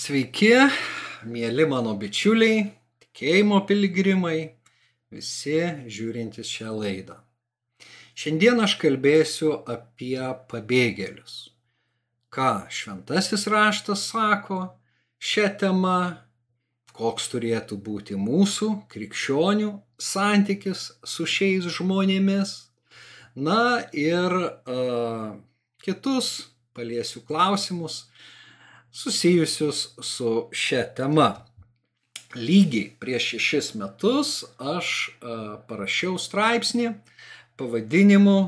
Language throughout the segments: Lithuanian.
Sveiki, mėly mano bičiuliai, tikėjimo piligrimai, visi žiūrintys šią laidą. Šiandien aš kalbėsiu apie pabėgėlius. Ką šventasis raštas sako šią temą, koks turėtų būti mūsų krikščionių santykis su šiais žmonėmis. Na ir uh, kitus paliesiu klausimus susijusius su šia tema. Lygiai prieš šešis metus aš uh, parašiau straipsnį pavadinimu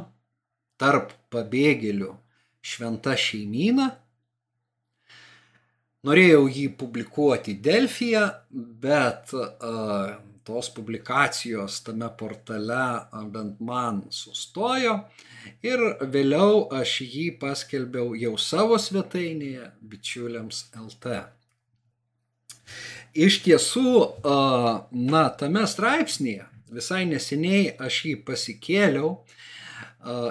Tarp pabėgėlių šventa šeimyna Norėjau jį publikuoti Delfiją, bet uh, tos publikacijos tame portale bent man sustojo ir vėliau aš jį paskelbiau jau savo svetainėje bičiuliams LT. Iš tiesų, na, tame straipsnėje, visai neseniai aš jį pasikėliau,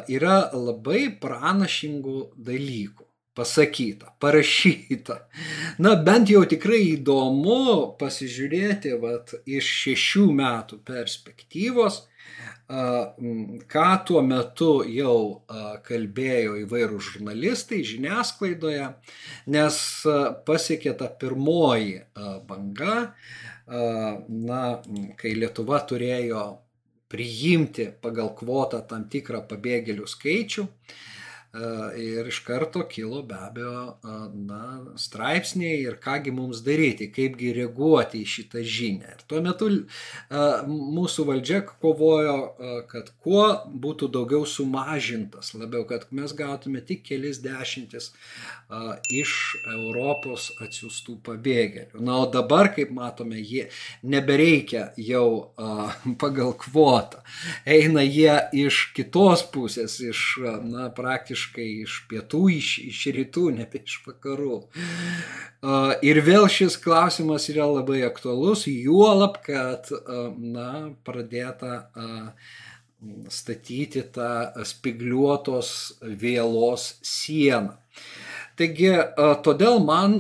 yra labai pranašingų dalykų pasakyta, parašyta. Na, bent jau tikrai įdomu pasižiūrėti vat, iš šešių metų perspektyvos, ką tuo metu jau kalbėjo įvairūs žurnalistai žiniasklaidoje, nes pasiekė ta pirmoji banga, na, kai Lietuva turėjo priimti pagal kvotą tam tikrą pabėgėlių skaičių. Ir iš karto kilo be abejo na, straipsniai ir kągi mums daryti, kaipgi reaguoti į šitą žinią. Ir tuo metu mūsų valdžia kovojo, kad kuo būtų daugiau sumažintas, labiau, kad mes gautume tik kelis dešimtis iš Europos atsiųstų pabėgėlių. Na, o dabar, kaip matome, jie nebereikia jau pagal kvotą. Eina jie iš kitos pusės, iš, na, praktiškai iš pietų, iš, iš rytų, ne iš vakarų. Ir vėl šis klausimas yra labai aktualus, juolab, kad na, pradėta statyti tą spigliuotos vėlos sieną. Taigi, todėl man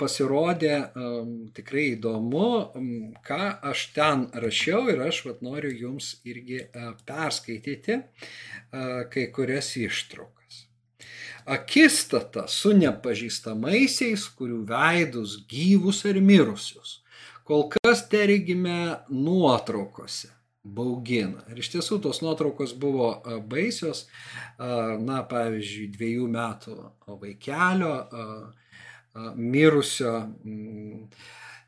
pasirodė tikrai įdomu, ką aš ten rašiau ir aš vat, noriu jums irgi perskaityti kai kurias ištraukas. Akistata su nepažįstamaisiais, kurių veidus gyvus ar mirusius, kol kas terigime nuotraukose baugina. Ir iš tiesų tos nuotraukos buvo baisios, na, pavyzdžiui, dviejų metų vaikelio, mirusio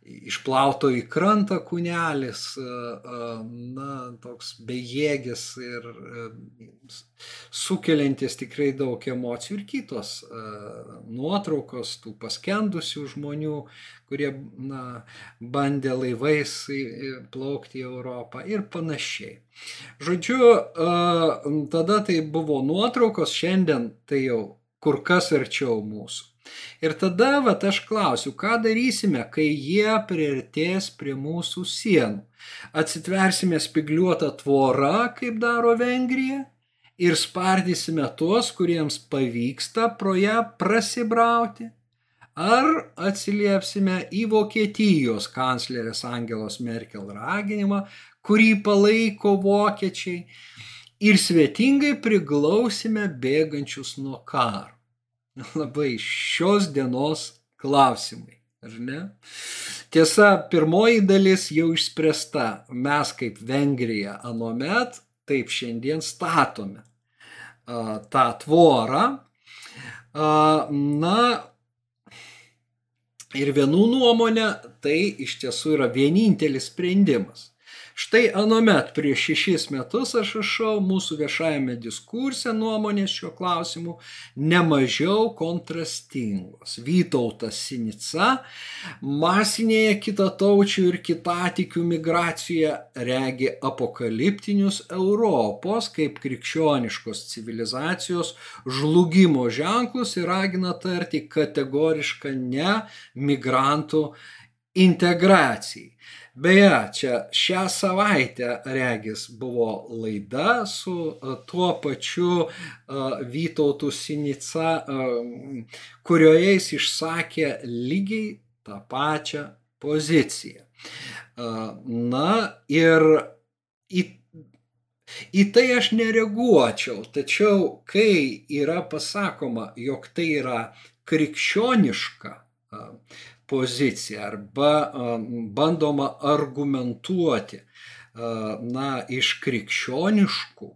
išplauto į krantą kūnelis, na, toks bejėgis ir sukeliantis tikrai daug emocijų ir kitos nuotraukos tų paskendusių žmonių, kurie na, bandė laivais plaukti į Europą ir panašiai. Žodžiu, tada tai buvo nuotraukos, šiandien tai jau kur kas arčiau mūsų. Ir tada, va, aš klausiu, ką darysime, kai jie priartės prie mūsų sienų. Atsitversime spigliuotą tvorą, kaip daro Vengrija, ir spardysime tuos, kuriems pavyksta pro ją prasibrauti. Ar atsiliepsime į Vokietijos kanclerės Angelos Merkel raginimą, kurį palaiko vokiečiai, ir svetingai priglausime bėgančius nuo karo labai šios dienos klausimai. Ar ne? Tiesa, pirmoji dalis jau išspręsta. Mes kaip Vengrija anuomet, taip šiandien statome a, tą tvorą. A, na, ir vienų nuomonė, tai iš tiesų yra vienintelis sprendimas. Štai anuomet prieš šešis metus aš rašau mūsų viešajame diskurse nuomonės šiuo klausimu nemažiau kontrastingos. Vytautas Sinica masinėje kitataučių ir kitatikių migracijoje regi apokaliptinius Europos kaip krikščioniškos civilizacijos žlugimo ženklus ir ragina tarti kategorišką ne migrantų integracijai. Beje, čia šią savaitę regis buvo laida su e, tuo pačiu e, Vytautu Sinica, e, kurioje jis išsakė lygiai tą pačią poziciją. Na ir į, į tai aš nereaguočiau, tačiau kai yra pasakoma, jog tai yra krikščioniška pozicija arba bandoma argumentuoti, na, iš krikščioniškų,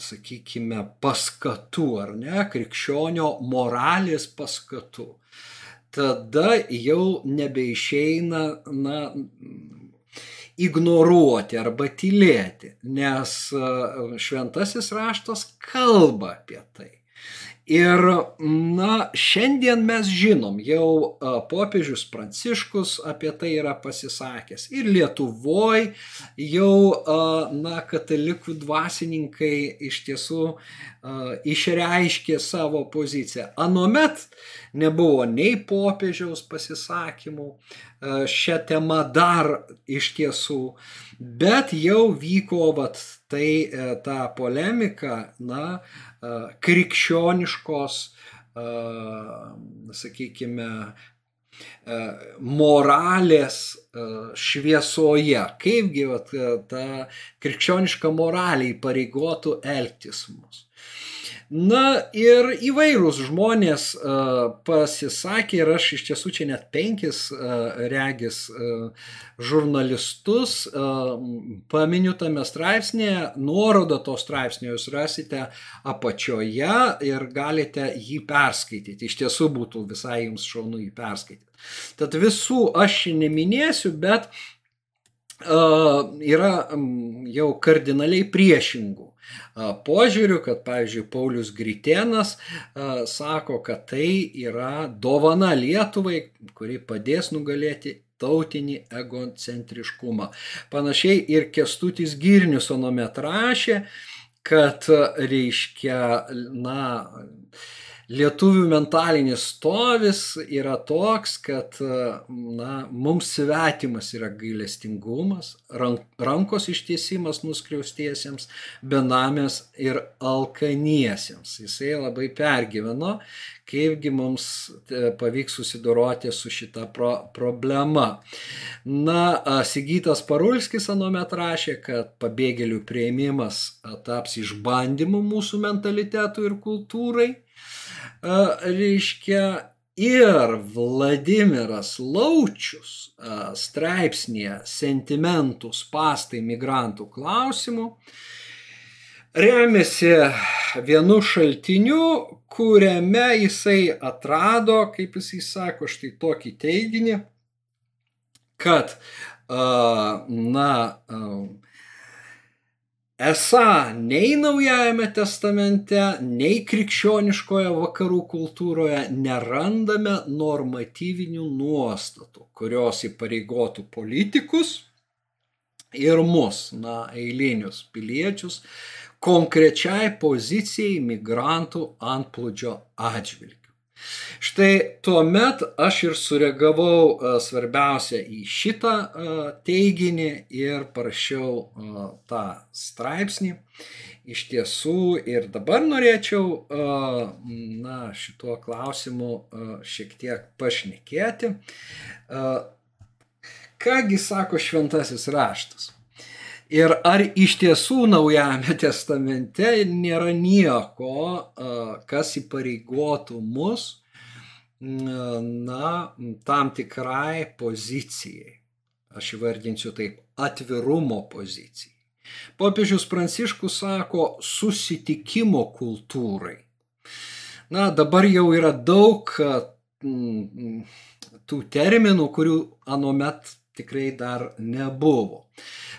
sakykime, paskatų, ar ne, krikščionio moralės paskatų, tada jau nebeišeina, na, ignoruoti arba tylėti, nes šventasis raštas kalba apie tai. Ir, na, šiandien mes žinom, jau popiežius Pranciškus apie tai yra pasisakęs. Ir Lietuvoje jau, na, katalikų dvasininkai iš tiesų išreiškė savo poziciją. Anomet nebuvo nei popiežiaus pasisakymų šią temą dar iš tiesų, bet jau vyko vat, tai ta polemika, na, krikščioniškos, sakykime, moralės šviesoje, kaipgi vat, ta krikščioniška moralė įpareigotų elgtis mus. Na ir įvairūs žmonės uh, pasisakė ir aš iš tiesų čia net penkis uh, regis uh, žurnalistus paminiu tame straipsnėje, nuorodą to straipsnio jūs rasite apačioje ir galite jį perskaityti. Iš tiesų būtų visai jums šaunu jį perskaityti. Tad visų aš neminėsiu, bet yra jau kardinaliai priešingų požiūriu, kad, pavyzdžiui, Paulius Gritėnas sako, kad tai yra dovana Lietuvai, kuri padės nugalėti tautinį egocentriškumą. Panašiai ir Kestutis Girnius onomet rašė, kad reiškia, na, lietuvių mentalinis stovis yra toks, kad na, mums svetimas yra gailestingumas, rankos ištiesimas nuskriaustiesiems, benamės ir alkaniesiems. Jisai labai pergyveno, kaipgi mums e, pavyks susidoroti su šita pro problema. Na, Sigytas Parulskis anuomet rašė, kad pabėgėlių prieimimas taps išbandymu mūsų mentalitetui ir kultūrai reiškia ir Vladimiras Laučius straipsnėje sentimentų spastai migrantų klausimų remiasi vienu šaltiniu, kuriame jisai atrado, kaip jisai sako, štai tokį teiginį, kad, na, Esą nei Naujajame testamente, nei krikščioniškoje vakarų kultūroje nerandame normatyvinių nuostatų, kurios įpareigotų politikus ir mus, na, eilinius piliečius, konkrečiai pozicijai migrantų antplūdžio atžvilgiu. Štai tuo met aš ir sureagavau e, svarbiausia į šitą e, teiginį ir parašiau e, tą straipsnį. Iš tiesų ir dabar norėčiau na, šituo klausimu šiek tiek pašnekėti. Kągi sako šventasis raštas? Ir ar iš tiesų Naujame testamente nėra nieko, kas įpareigotų mus, na, tam tikrai pozicijai. Aš įvardinsiu taip, atvirumo pozicijai. Popiežius Pranciškus sako susitikimo kultūrai. Na, dabar jau yra daug tų terminų, kurių anuomet tikrai dar nebuvo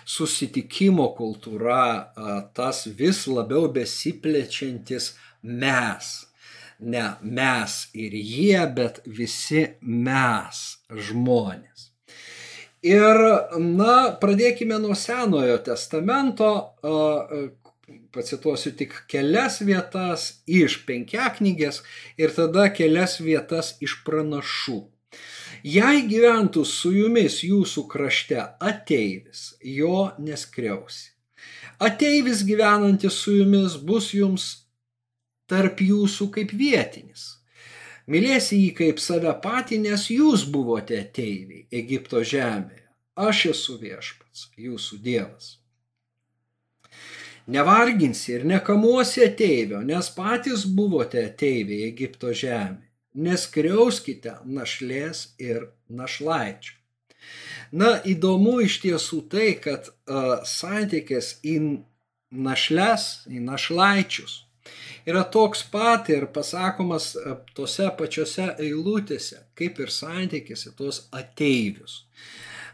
susitikimo kultūra, tas vis labiau besiplečiantis mes. Ne mes ir jie, bet visi mes žmonės. Ir, na, pradėkime nuo Senojo testamento, pacituosiu tik kelias vietas iš penkiaknygės ir tada kelias vietas iš pranašų. Jei gyventų su jumis jūsų krašte ateivis, jo neskriausi. Ateivis gyvenantis su jumis bus jums tarp jūsų kaip vietinis. Mylėsi jį kaip save patį, nes jūs buvote ateiviai Egipto žemėje. Aš esu viešpats, jūsų dievas. Nevarginsi ir nekamuosi ateivio, nes patys buvote ateiviai Egipto žemėje. Neskriauskite našlės ir našlaičių. Na, įdomu iš tiesų tai, kad uh, santykis į našles, į našlaičius yra toks pat ir pasakomas tose pačiose eilutėse, kaip ir santykis į tuos ateivius.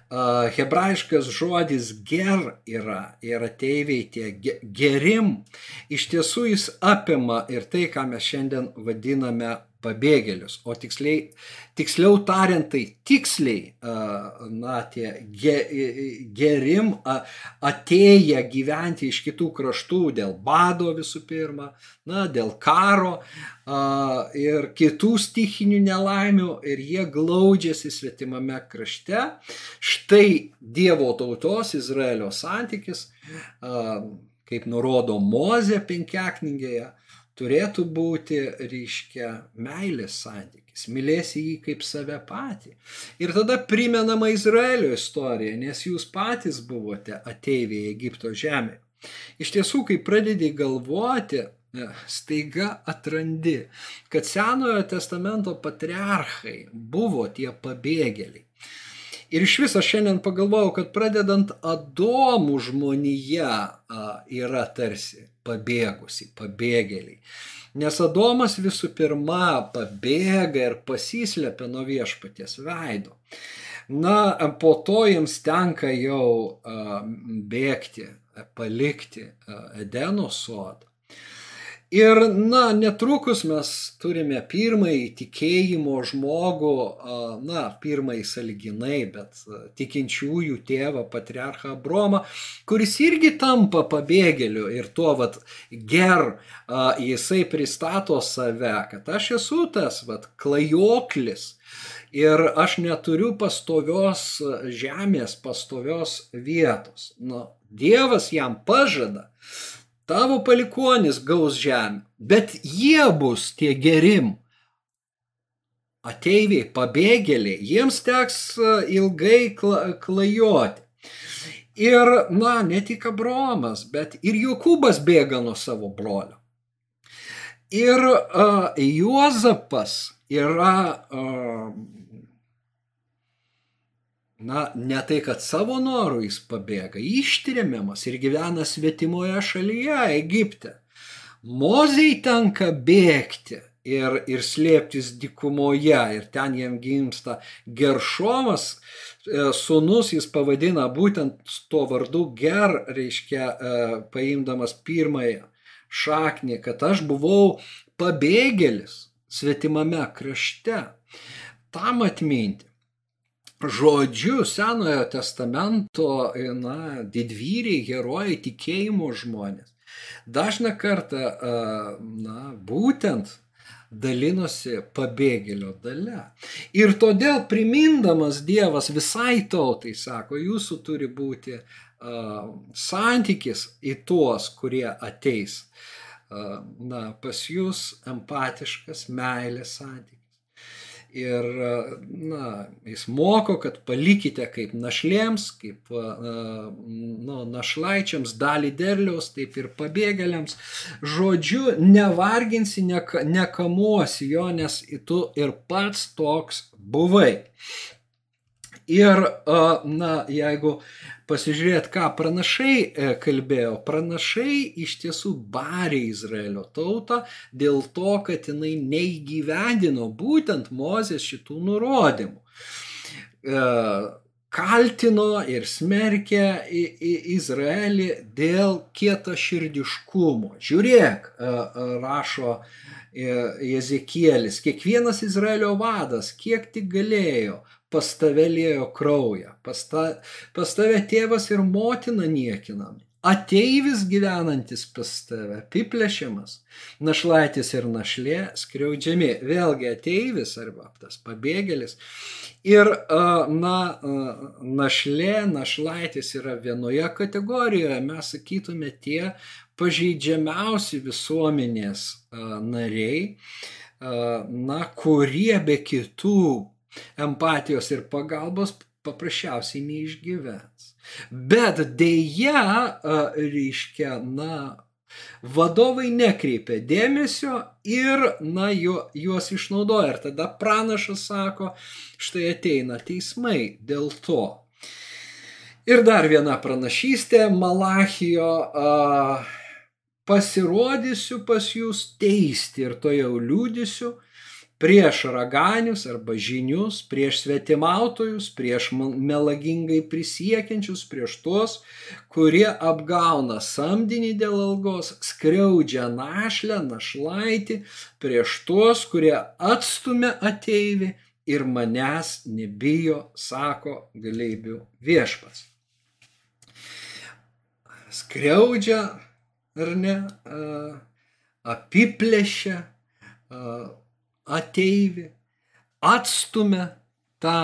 Hebrajiškas žodis ger yra ir ateiviai tie gerim, iš tiesų jis apima ir tai, ką mes šiandien vadiname pabėgėlius, o tiksliai, tiksliau tariant, tai tiksliai, na, tie ge, gerim atėję gyventi iš kitų kraštų dėl bado visų pirma, na, dėl karo ir kitų stichinių nelaimių ir jie glaudžiasi svetimame krašte. Štai Dievo tautos Izraelio santykis, kaip nurodo Mozė penkiaknygėje, turėtų būti, reiškia, meilės santykis, mylėsi jį kaip save patį. Ir tada primenama Izraelio istorija, nes jūs patys buvote ateiviai Egipto žemė. Iš tiesų, kai pradedi galvoti, e, staiga atrandi, kad Senojo testamento patriarchai buvo tie pabėgėliai. Ir iš viso šiandien pagalvojau, kad pradedant Adomų žmonija yra tarsi pabėgusi, pabėgėliai. Nes Adomas visų pirma pabėga ir pasislepia nuo viešpaties veido. Na, po to jiems tenka jau bėgti, palikti Edeno sodą. Ir, na, netrukus mes turime pirmąjį tikėjimo žmogų, na, pirmąjį saliginai, bet tikinčiųjų tėvą, patriarchą Abromą, kuris irgi tampa pabėgėliu ir tuo, vad, ger, jisai pristato save, kad aš esu tas, vad, klajoklis. Ir aš neturiu pastovios žemės, pastovios vietos. Nu, Dievas jam pažada, tavo palikonis gaus žemę, bet jie bus tie gerim. Ateiviai, pabėgėliai, jiems teks e, ilgai klajoti. Ir, na, ne tik Abromas, bet ir Jokūbas bėga nuo savo brolio. Ir uh, Juozapas yra uh, na, ne tai, kad savo norų jis pabėga, ištrimiamas ir gyvena svetimoje šalyje, Egipte. Mozei tenka bėgti ir, ir slėptis dikumoje ir ten jam gimsta Geršomas, e, sunus jis pavadina būtent tuo vardu Ger, reiškia e, paimdamas pirmąją šaknį, kad aš buvau pabėgėlis svetimame krašte. Tam atminti žodžiu Senojo testamento na, didvyriai, herojai, tikėjimo žmonės. Dažna kartą, na, būtent dalinosi pabėgėlio dalė. Ir todėl primindamas Dievas visai tautai sako, jūsų turi būti uh, santykis į tuos, kurie ateis. Uh, na, pas jūs empatiškas, meilės santykis Ir na, jis moko, kad palikite kaip našlėms, kaip nu, našlaičiams dalį derliaus, taip ir pabėgėliams. Žodžiu, nevarginsi, nekamuosi jo, nes tu ir pats toks buvai. Ir, na, jeigu pasižiūrėt, ką pranašai e, kalbėjo, pranašai iš tiesų barė Izraelio tautą dėl to, kad jinai neįgyvendino būtent Mozės šitų nurodymų. E, kaltino ir smerkė Izraelį dėl kieto širdiškumo. Žiūrėk, e, rašo Jezekielis, kiekvienas Izraelio vadas, kiek tik galėjo, pas tave lėjo kraują, pas, ta, pas tave tėvas ir motina niekinami, ateivis gyvenantis pas tave, apiplėšiamas, našlaitis ir našlė skriaudžiami, vėlgi ateivis arba tas pabėgėlis. Ir na, našlė, našlaitis yra vienoje kategorijoje, mes sakytume tie pažeidžiamiausi visuomenės nariai, na, kurie be kitų empatijos ir pagalbos paprasčiausiai neišgyvens. Bet dėja, reiškia, na, vadovai nekreipia dėmesio ir, na, ju, juos išnaudoja. Ir tada pranašas sako, štai ateina teismai dėl to. Ir dar viena pranašystė Malachijo. Uh, pasirodysiu pas jūs teisti ir to jau liūdisiu prieš raganius arba žinius, prieš svetimautojus, prieš melagingai prisiekiančius, prieš tuos, kurie apgauna samdinį dėl algos, skriaudžia našlę, našlaitį, prieš tuos, kurie atstumia ateivį ir manęs nebijo, sako galėbių viešpas. Skriaudžia ar ne, apiplėšia ateivį, atstumia tą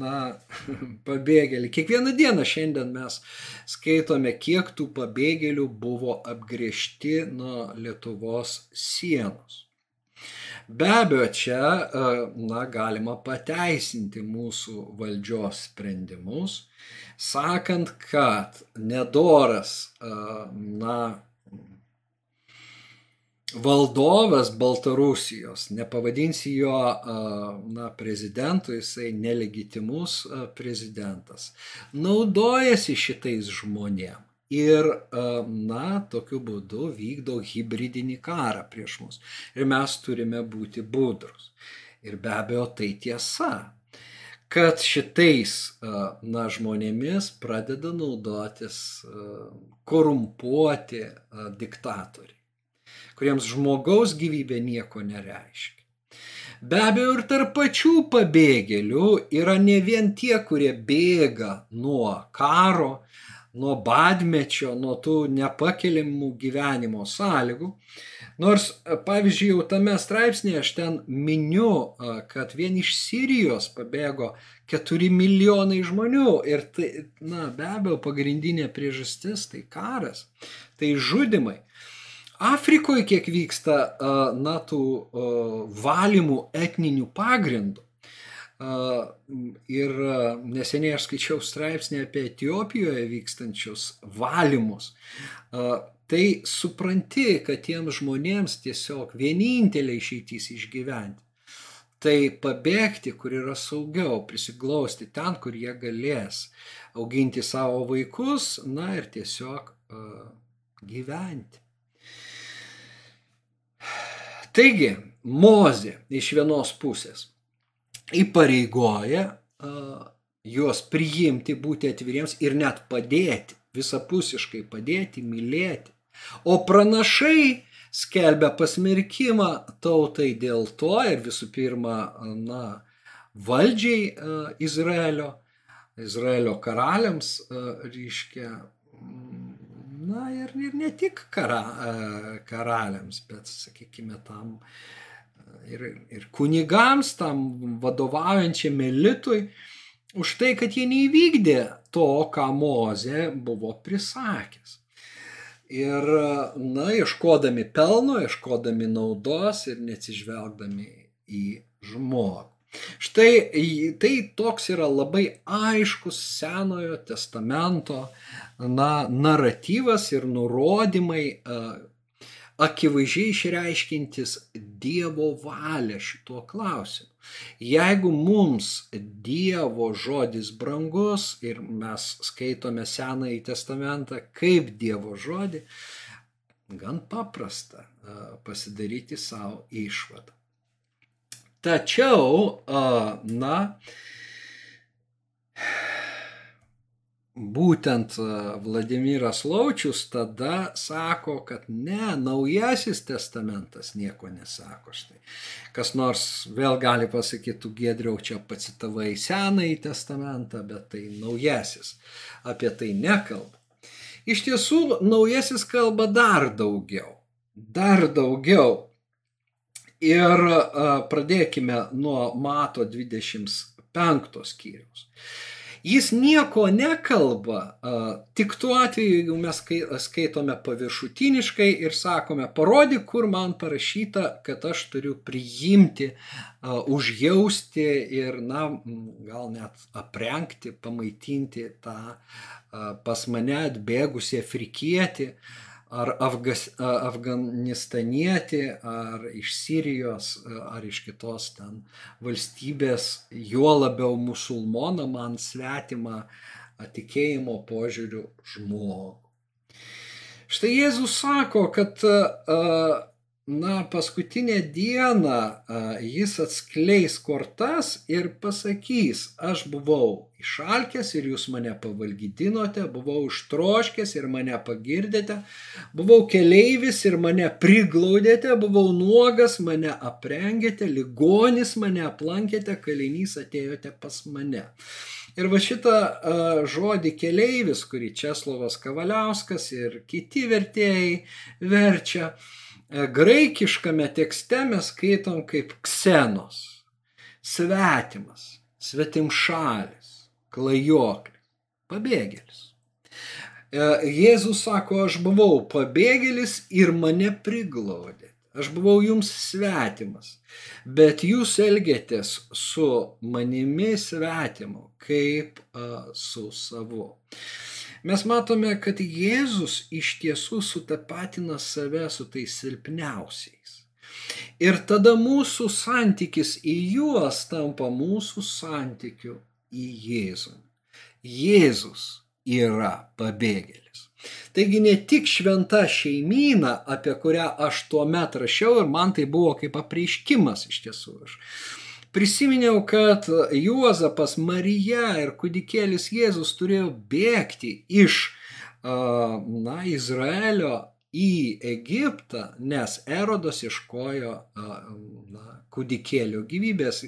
na, pabėgėlį. Kiekvieną dieną šiandien mes skaitome, kiek tų pabėgėlių buvo apgriežti nuo Lietuvos sienos. Be abejo, čia na, galima pateisinti mūsų valdžios sprendimus, sakant, kad nedoras, na, valdovas Baltarusijos, nepavadinsi jo na, prezidentu, jisai nelegitimus prezidentas, naudojasi šitais žmonėm ir, na, tokiu būdu vykdo hybridinį karą prieš mus. Ir mes turime būti budrus. Ir be abejo, tai tiesa, kad šitais, na, žmonėmis pradeda naudotis korumpuoti diktatoriai, kuriems žmogaus gyvybė nieko nereiškia. Be abejo, ir tarp pačių pabėgėlių yra ne vien tie, kurie bėga nuo karo, nuo badmečio, nuo tų nepakeliamų gyvenimo sąlygų. Nors, pavyzdžiui, jau tame straipsnėje aš ten miniu, kad vien iš Sirijos pabėgo 4 milijonai žmonių ir tai, na, be abejo, pagrindinė priežastis tai karas, tai žudimai. Afrikoje kiek vyksta, na, tų valymų etninių pagrindų. Ir neseniai aš skaičiau straipsnį apie Etijopijoje vykstančius valymus. Tai supranti, kad tiems žmonėms tiesiog vienintelė išeitys išgyventi. Tai pabėgti, kur yra saugiau, prisiglausti ten, kur jie galės auginti savo vaikus, na ir tiesiog uh, gyventi. Taigi, mozė iš vienos pusės įpareigoja juos priimti, būti atviriems ir net padėti, visapusiškai padėti, mylėti. O pranašai skelbia pasmerkimą tautai dėl to ir visų pirma, na, valdžiai Izraelio, Izraelio karaliams, reiškia, na ir, ir ne tik kara, karaliams, bet, sakykime, tam ir, ir kunigams, tam vadovaujančiam elitui, už tai, kad jie neįvykdė to, ką Moze buvo prisakęs. Ir, na, ieškodami pelno, ieškodami naudos ir neatsižvelgdami į žmogų. Štai tai toks yra labai aiškus Senojo testamento na, naratyvas ir nurodymai, akivaizdžiai išreiškintis Dievo valią šituo klausimu. Jeigu mums Dievo žodis brangus ir mes skaitome Senąjį testamentą kaip Dievo žodį, gan paprasta pasidaryti savo išvadą. Tačiau, na, būtent Vladimiras Laučius tada sako, kad ne, naujasis testamentas nieko nesako. Štai. Kas nors vėl gali pasakyti, tu gedriau čia pacitavai senąjį testamentą, bet tai naujasis apie tai nekalba. Iš tiesų, naujasis kalba dar daugiau. Dar daugiau. Ir uh, pradėkime nuo Mato 25 skyriaus. Jis nieko nekalba, tik tuo atveju, jeigu mes skaitome paviršutiniškai ir sakome, parodyk, kur man parašyta, kad aš turiu priimti, užjausti ir, na, gal net aprengti, pamaitinti tą pas mane atbėgusi afrikietį ar Afgas, afganistanietį, ar iš Sirijos, ar iš kitos ten valstybės, juo labiau musulmoną man svetimą tikėjimo požiūrių žmogų. Štai Jėzus sako, kad na, paskutinę dieną jis atskleis kortas ir pasakys, aš buvau išalkęs ir jūs mane pavalgydinote, buvau ištroškęs ir mane pagirdėte, buvau keleivis ir mane priglaudėte, buvau nuogas, mane aprengėte, ligonis mane aplankėte, kalinys atėjote pas mane. Ir va šitą uh, žodį keleivis, kurį Česlovas Kavaliauskas ir kiti vertėjai verčia, uh, graikiškame tekste mes skaitom kaip ksenos, svetimas, svetimšalis, klajoklis, pabėgėlis. E, Jėzus sako, aš buvau pabėgėlis ir mane priglaudė. Aš buvau jums svetimas, bet jūs elgėtės su manimi svetimu, kaip a, su savu mes matome, kad Jėzus iš tiesų sutapatina save su tais silpniausiais. Ir tada mūsų santykis į juos tampa mūsų santykiu į Jėzų. Jėzus yra pabėgėlis. Taigi ne tik šventa šeimyna, apie kurią aš tuo metu rašiau ir man tai buvo kaip apreiškimas iš tiesų. Aš Prisiminiau, kad Juozapas, Marija ir kūdikėlis Jėzus turėjo bėgti iš na, Izraelio į Egiptą, nes Erodas iškojo na, kūdikėlio gyvybės,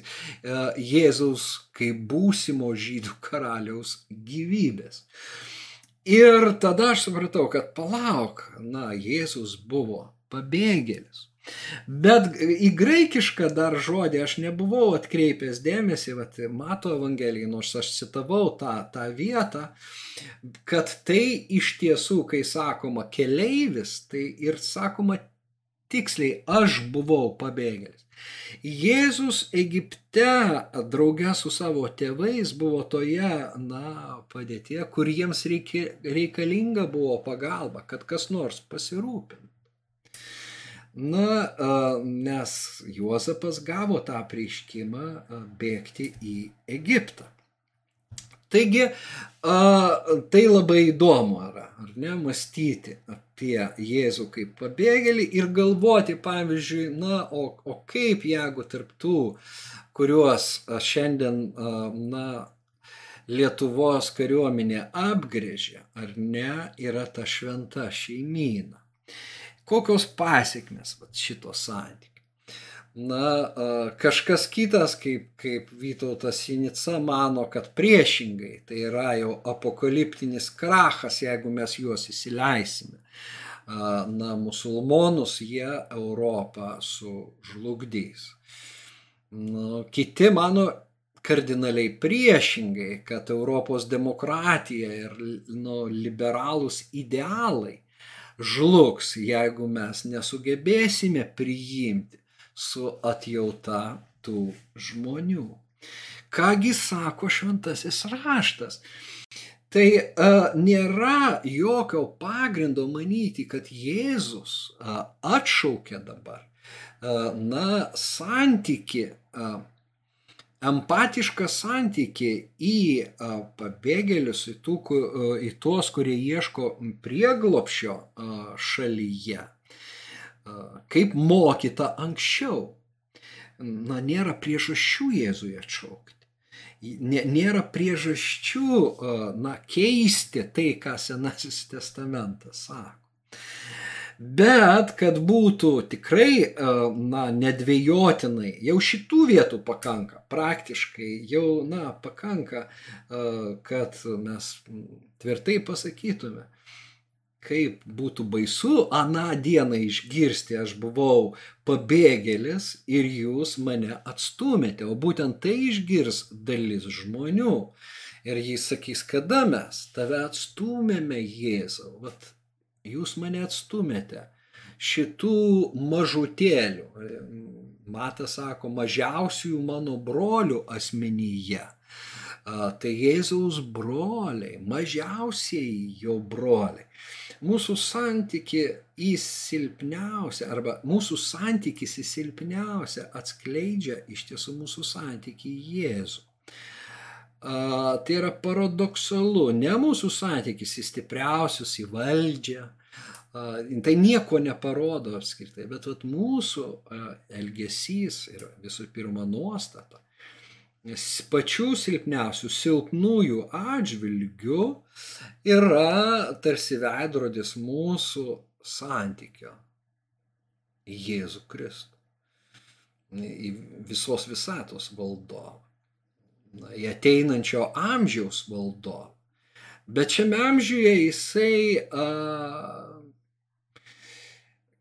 Jėzaus kaip būsimo žydų karaliaus gyvybės. Ir tada aš supratau, kad palauk, na, Jėzus buvo pabėgėlis. Bet į graikišką dar žodį aš nebuvau atkreipęs dėmesį, vat, mato Evangelijai, nors aš citavau tą, tą vietą, kad tai iš tiesų, kai sakoma keleivis, tai ir sakoma tiksliai, aš buvau pabėgėlis. Jėzus Egipte draugė su savo tėvais buvo toje, na, padėtie, kur jiems reikalinga buvo pagalba, kad kas nors pasirūpintų. Na, nes Juozapas gavo tą prieškimą bėgti į Egiptą. Taigi, tai labai įdomu yra, ar ne, mąstyti apie Jėzų kaip pabėgėlį ir galvoti, pavyzdžiui, na, o, o kaip jeigu tarptų, kuriuos šiandien, na, Lietuvos kariuomenė apgrėžė, ar ne, yra ta šventa šeimyna kokios pasiekmes šito santykių. Na, kažkas kitas, kaip, kaip Vytautas Sinica, mano, kad priešingai, tai yra jau apokaliptinis krachas, jeigu mes juos įsileisime. Na, musulmonus jie Europą sužlugdys. Nu, kiti mano kardinaliai priešingai, kad Europos demokratija ir nu, liberalūs idealai žlugs, jeigu mes nesugebėsime priimti su atjauta tų žmonių. Kągi sako šventasis raštas? Tai a, nėra jokio pagrindo manyti, kad Jėzus a, atšaukia dabar a, na, santyki a, empatišką santykį į pabėgėlius, į, tų, į tuos, kurie ieško prieglopšio šalyje, kaip mokyta anksčiau. Na, nėra priežasčių Jėzui atšaukti. Nėra priežasčių, na, keisti tai, ką Senasis testamentas sako. Bet kad būtų tikrai, e, na, nedvėjotinai, jau šitų vietų pakanka, praktiškai jau, na, pakanka, e, kad mes tvirtai pasakytume, kaip būtų baisu aną dieną išgirsti, aš buvau pabėgėlis ir jūs mane atstumėte, o būtent tai išgirs dalis žmonių. Ir jis sakys, kada mes tave atstumėme, Jėzau, vat, jūs mane atstumėte šitų mažutėlių. Matas sako, mažiausiųjų mano brolių asmenyje. Tai Jėzaus broliai, mažiausiai jo broliai. Mūsų santyki į silpniausią, arba mūsų santykis į silpniausią atskleidžia iš tiesų mūsų santykį į Jėzų. A, tai yra paradoksalu, ne mūsų santykis į stipriausius, į valdžią, a, tai nieko neparodo apskritai, bet vat, mūsų a, elgesys ir visų pirma nuostata pačių silpniausių, silpnųjų atžvilgių yra tarsi veidrodis mūsų santykio į Jėzų Kristų, į visos visatos valdovą, į ateinančio amžiaus valdovą. Bet šiame amžiuje jisai a,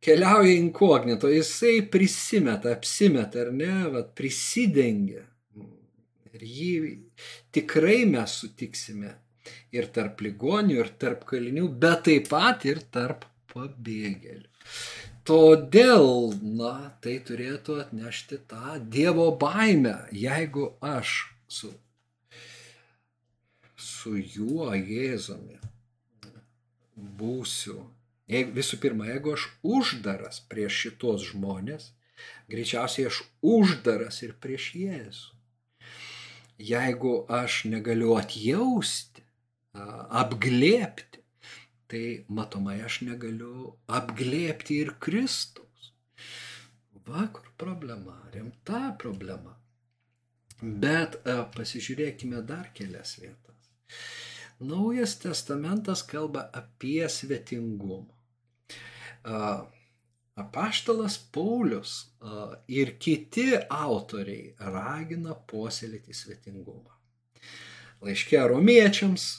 keliauja inkognito, jisai prisimeta, apsimeta ar ne, vat, prisidengia Ir jį tikrai mes sutiksime ir tarp ligonių, ir tarp kalinių, bet taip pat ir tarp pabėgėlių. Todėl, na, tai turėtų atnešti tą Dievo baimę, jeigu aš su, su juo Jėzumi būsiu. Jeigu, visų pirma, jeigu aš uždaras prieš šitos žmonės, greičiausiai aš uždaras ir prieš Jėzų jeigu aš negaliu atjausti, apglėpti, tai matomai aš negaliu apglėpti ir Kristaus. Va, kur problema, rimta problema. Bet pasižiūrėkime dar kelias vietas. Naujas testamentas kalba apie svetingumą. Apaštalas Paulius ir kiti autoriai ragina puoselėti svetingumą. Laiškė romiečiams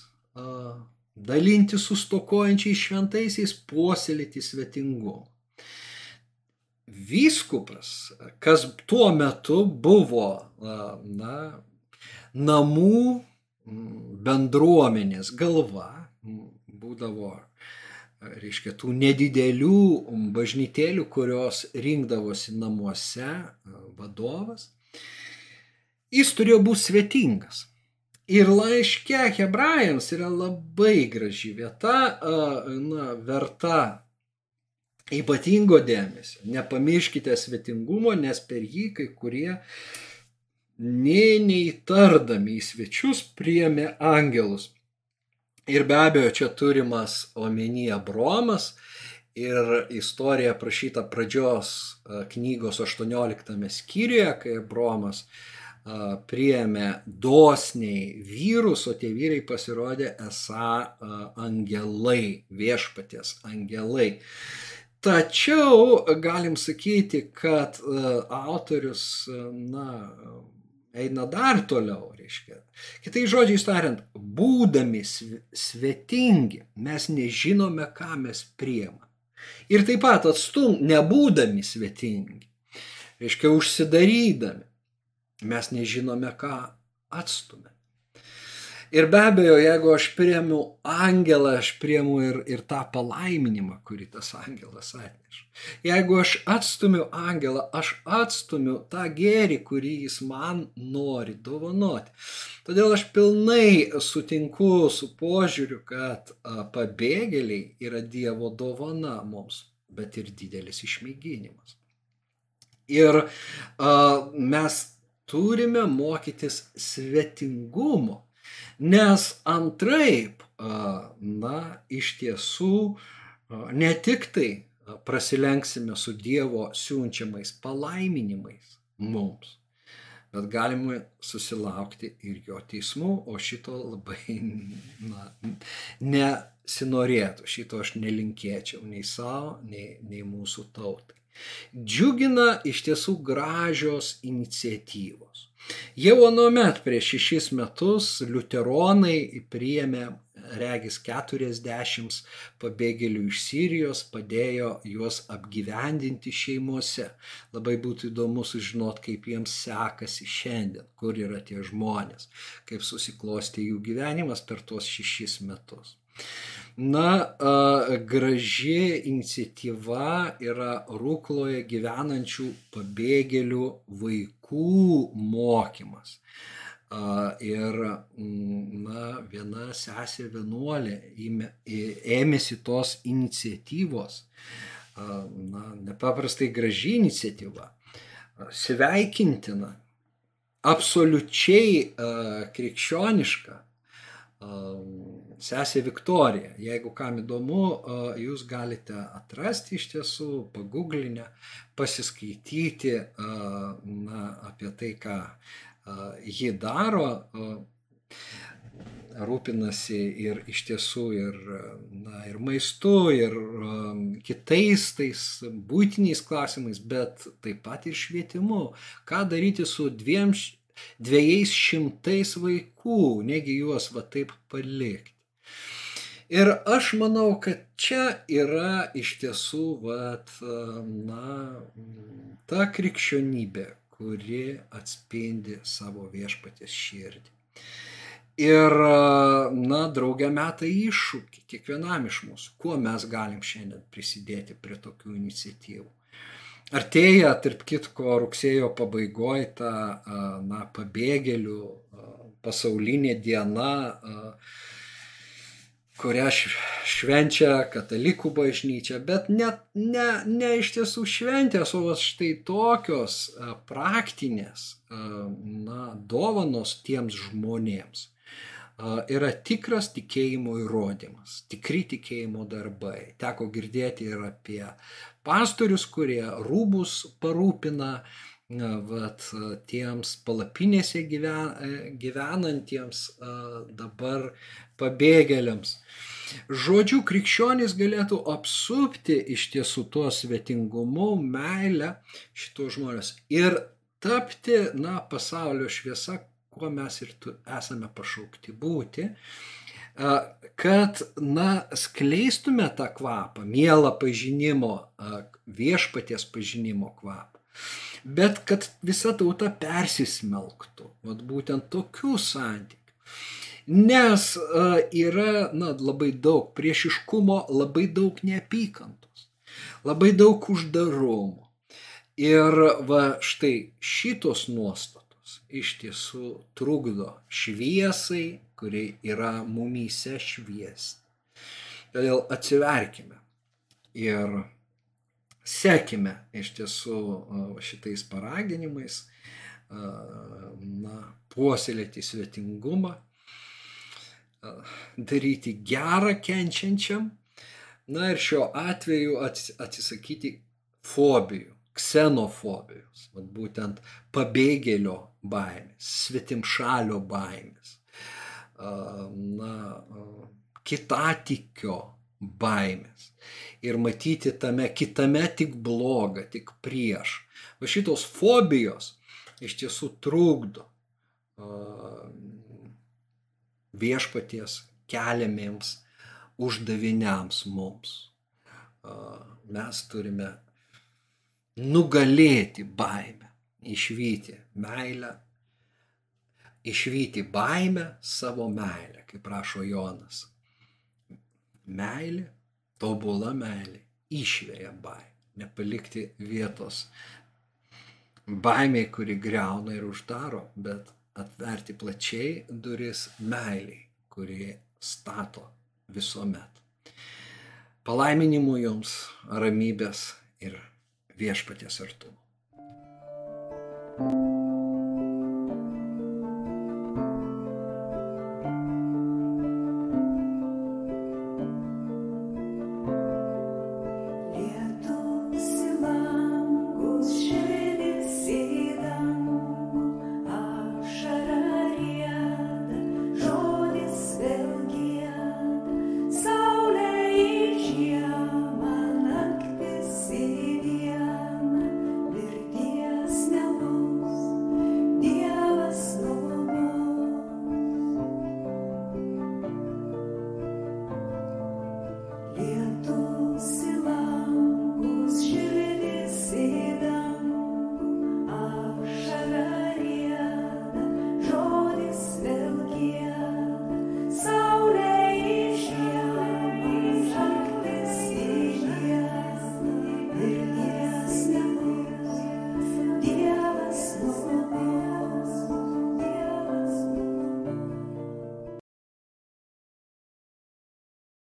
dalinti su stokojančiais šventaisiais puoselėti svetingumą. Vyskupas, kas tuo metu buvo na, namų bendruomenės galva, būdavo reiškia, tų nedidelių bažnytėlių, kurios rinkdavosi namuose vadovas, jis turėjo būti svetingas. Ir laiške hebrajams yra labai graži vieta, na, verta ypatingo dėmesio. Nepamirškite svetingumo, nes per jį kai kurie nė neįtardami į svečius priemė angelus. Ir be abejo, čia turimas omenyje Bromas ir istorija prašyta pradžios knygos 18 skyriuje, kai Bromas priėmė dosniai vyrus, o tie vyrai pasirodė esą angelai, viešpaties angelai. Tačiau galim sakyti, kad autorius, na, eina dar toliau, reiškia. Kitai žodžiai tariant, būdami svetingi, mes nežinome, ką mes priemame. Ir taip pat atstum, nebūdami svetingi, reiškia, užsidarydami, mes nežinome, ką atstumė. Ir be abejo, jeigu aš priemu angelą, aš priemu ir, ir tą palaiminimą, kurį tas angelas atneša. Jeigu aš atstumiu angelą, aš atstumiu tą gėrį, kurį jis man nori dovanoti. Todėl aš pilnai sutinku su požiūriu, kad pabėgėliai yra Dievo dovana mums, bet ir didelis išmėginimas. Ir a, mes turime mokytis svetingumo Nes antraip, na, iš tiesų, ne tik tai prasilenksime su Dievo siunčiamais palaiminimais mums, bet galime susilaukti ir jo teismų, o šito labai na, nesinorėtų, šito aš nelinkėčiau nei savo, nei, nei mūsų tautai. Džiugina iš tiesų gražios iniciatyvos. Jau anuomet prieš šešis metus liuteronai priėmė regis 40 pabėgėlių iš Sirijos padėjo juos apgyvendinti šeimuose. Labai būtų įdomu sužinoti, kaip jiems sekasi šiandien, kur yra tie žmonės, kaip susiklosti jų gyvenimas per tuos šešis metus. Na, graži iniciatyva yra Rūkloje gyvenančių pabėgėlių vaikų mokymas. Ir na, viena sesė vienuolė ėmėsi tos iniciatyvos. Na, nepaprastai graži iniciatyva. Sveikintina. Absoliučiai krikščioniška. Sesė Viktorija. Jeigu kam įdomu, jūs galite atrasti iš tiesų, paguglinę, pasiskaityti na, apie tai, ką ji daro, rūpinasi ir iš tiesų ir, na, ir maistu, ir kitais tais būtiniais klausimais, bet taip pat ir švietimu. Ką daryti su dviem, dviejais šimtais vaikų, negi juos va taip palikti. Ir aš manau, kad čia yra iš tiesų, vat, na, ta krikščionybė, kuri atspindi savo viešpatės širdį. Ir, na, draugė meta iššūkį kiekvienam iš mūsų, kuo mes galim šiandien prisidėti prie tokių iniciatyvų. Artėja, tarp kitko, rugsėjo pabaigoje ta, na, pabėgėlių pasaulinė diena, kurią švenčia katalikų bažnyčia, bet net ne, ne iš tiesų šventės, o štai tokios praktinės na, dovanos tiems žmonėms yra tikras tikėjimo įrodymas, tikri tikėjimo darbai. Teko girdėti ir apie pastorius, kurie rūbus parūpina, vat, tiems palapinėse gyven, gyvenantiems dabar pabėgėliams. Žodžiu, krikščionys galėtų apsupti iš tiesų tuo svetingumu, meilę šitos žmonės ir tapti, na, pasaulio šviesa, kuo mes ir esame pašaukti būti, kad, na, skleistume tą kvapą, mielą pažinimo, viešpaties pažinimo kvapą bet kad visa tauta persismelktų, vat būtent tokių santykių. Nes uh, yra na, labai daug priešiškumo, labai daug neapykantos, labai daug uždarumo. Ir va štai šitos nuostatos iš tiesų trukdo šviesai, kuri yra mumyse šviesti. Todėl atsiverkime ir sekime iš tiesų šitais paraginimais, na, puoselėti svetingumą, daryti gerą kenčiančiam, na ir šiuo atveju atsisakyti fobijų, ksenofobijos, vat būtent pabėgėlio baimės, svetimšalio baimės, na, kitatikio baimės ir matyti tame kitame tik blogą, tik prieš. O šitos fobijos iš tiesų trukdo viešpaties keliamiems uždaviniams mums. Mes turime nugalėti baimę, išvykti meilę, išvykti baimę savo meilę, kaip prašo Jonas. Meilė tobula meilė išvėja baimę, nepalikti vietos baimiai, kuri greuna ir uždaro, bet atverti plačiai duris meiliai, kuri stato visuomet. Palaiminimų jums, ramybės ir viešpatės artumo.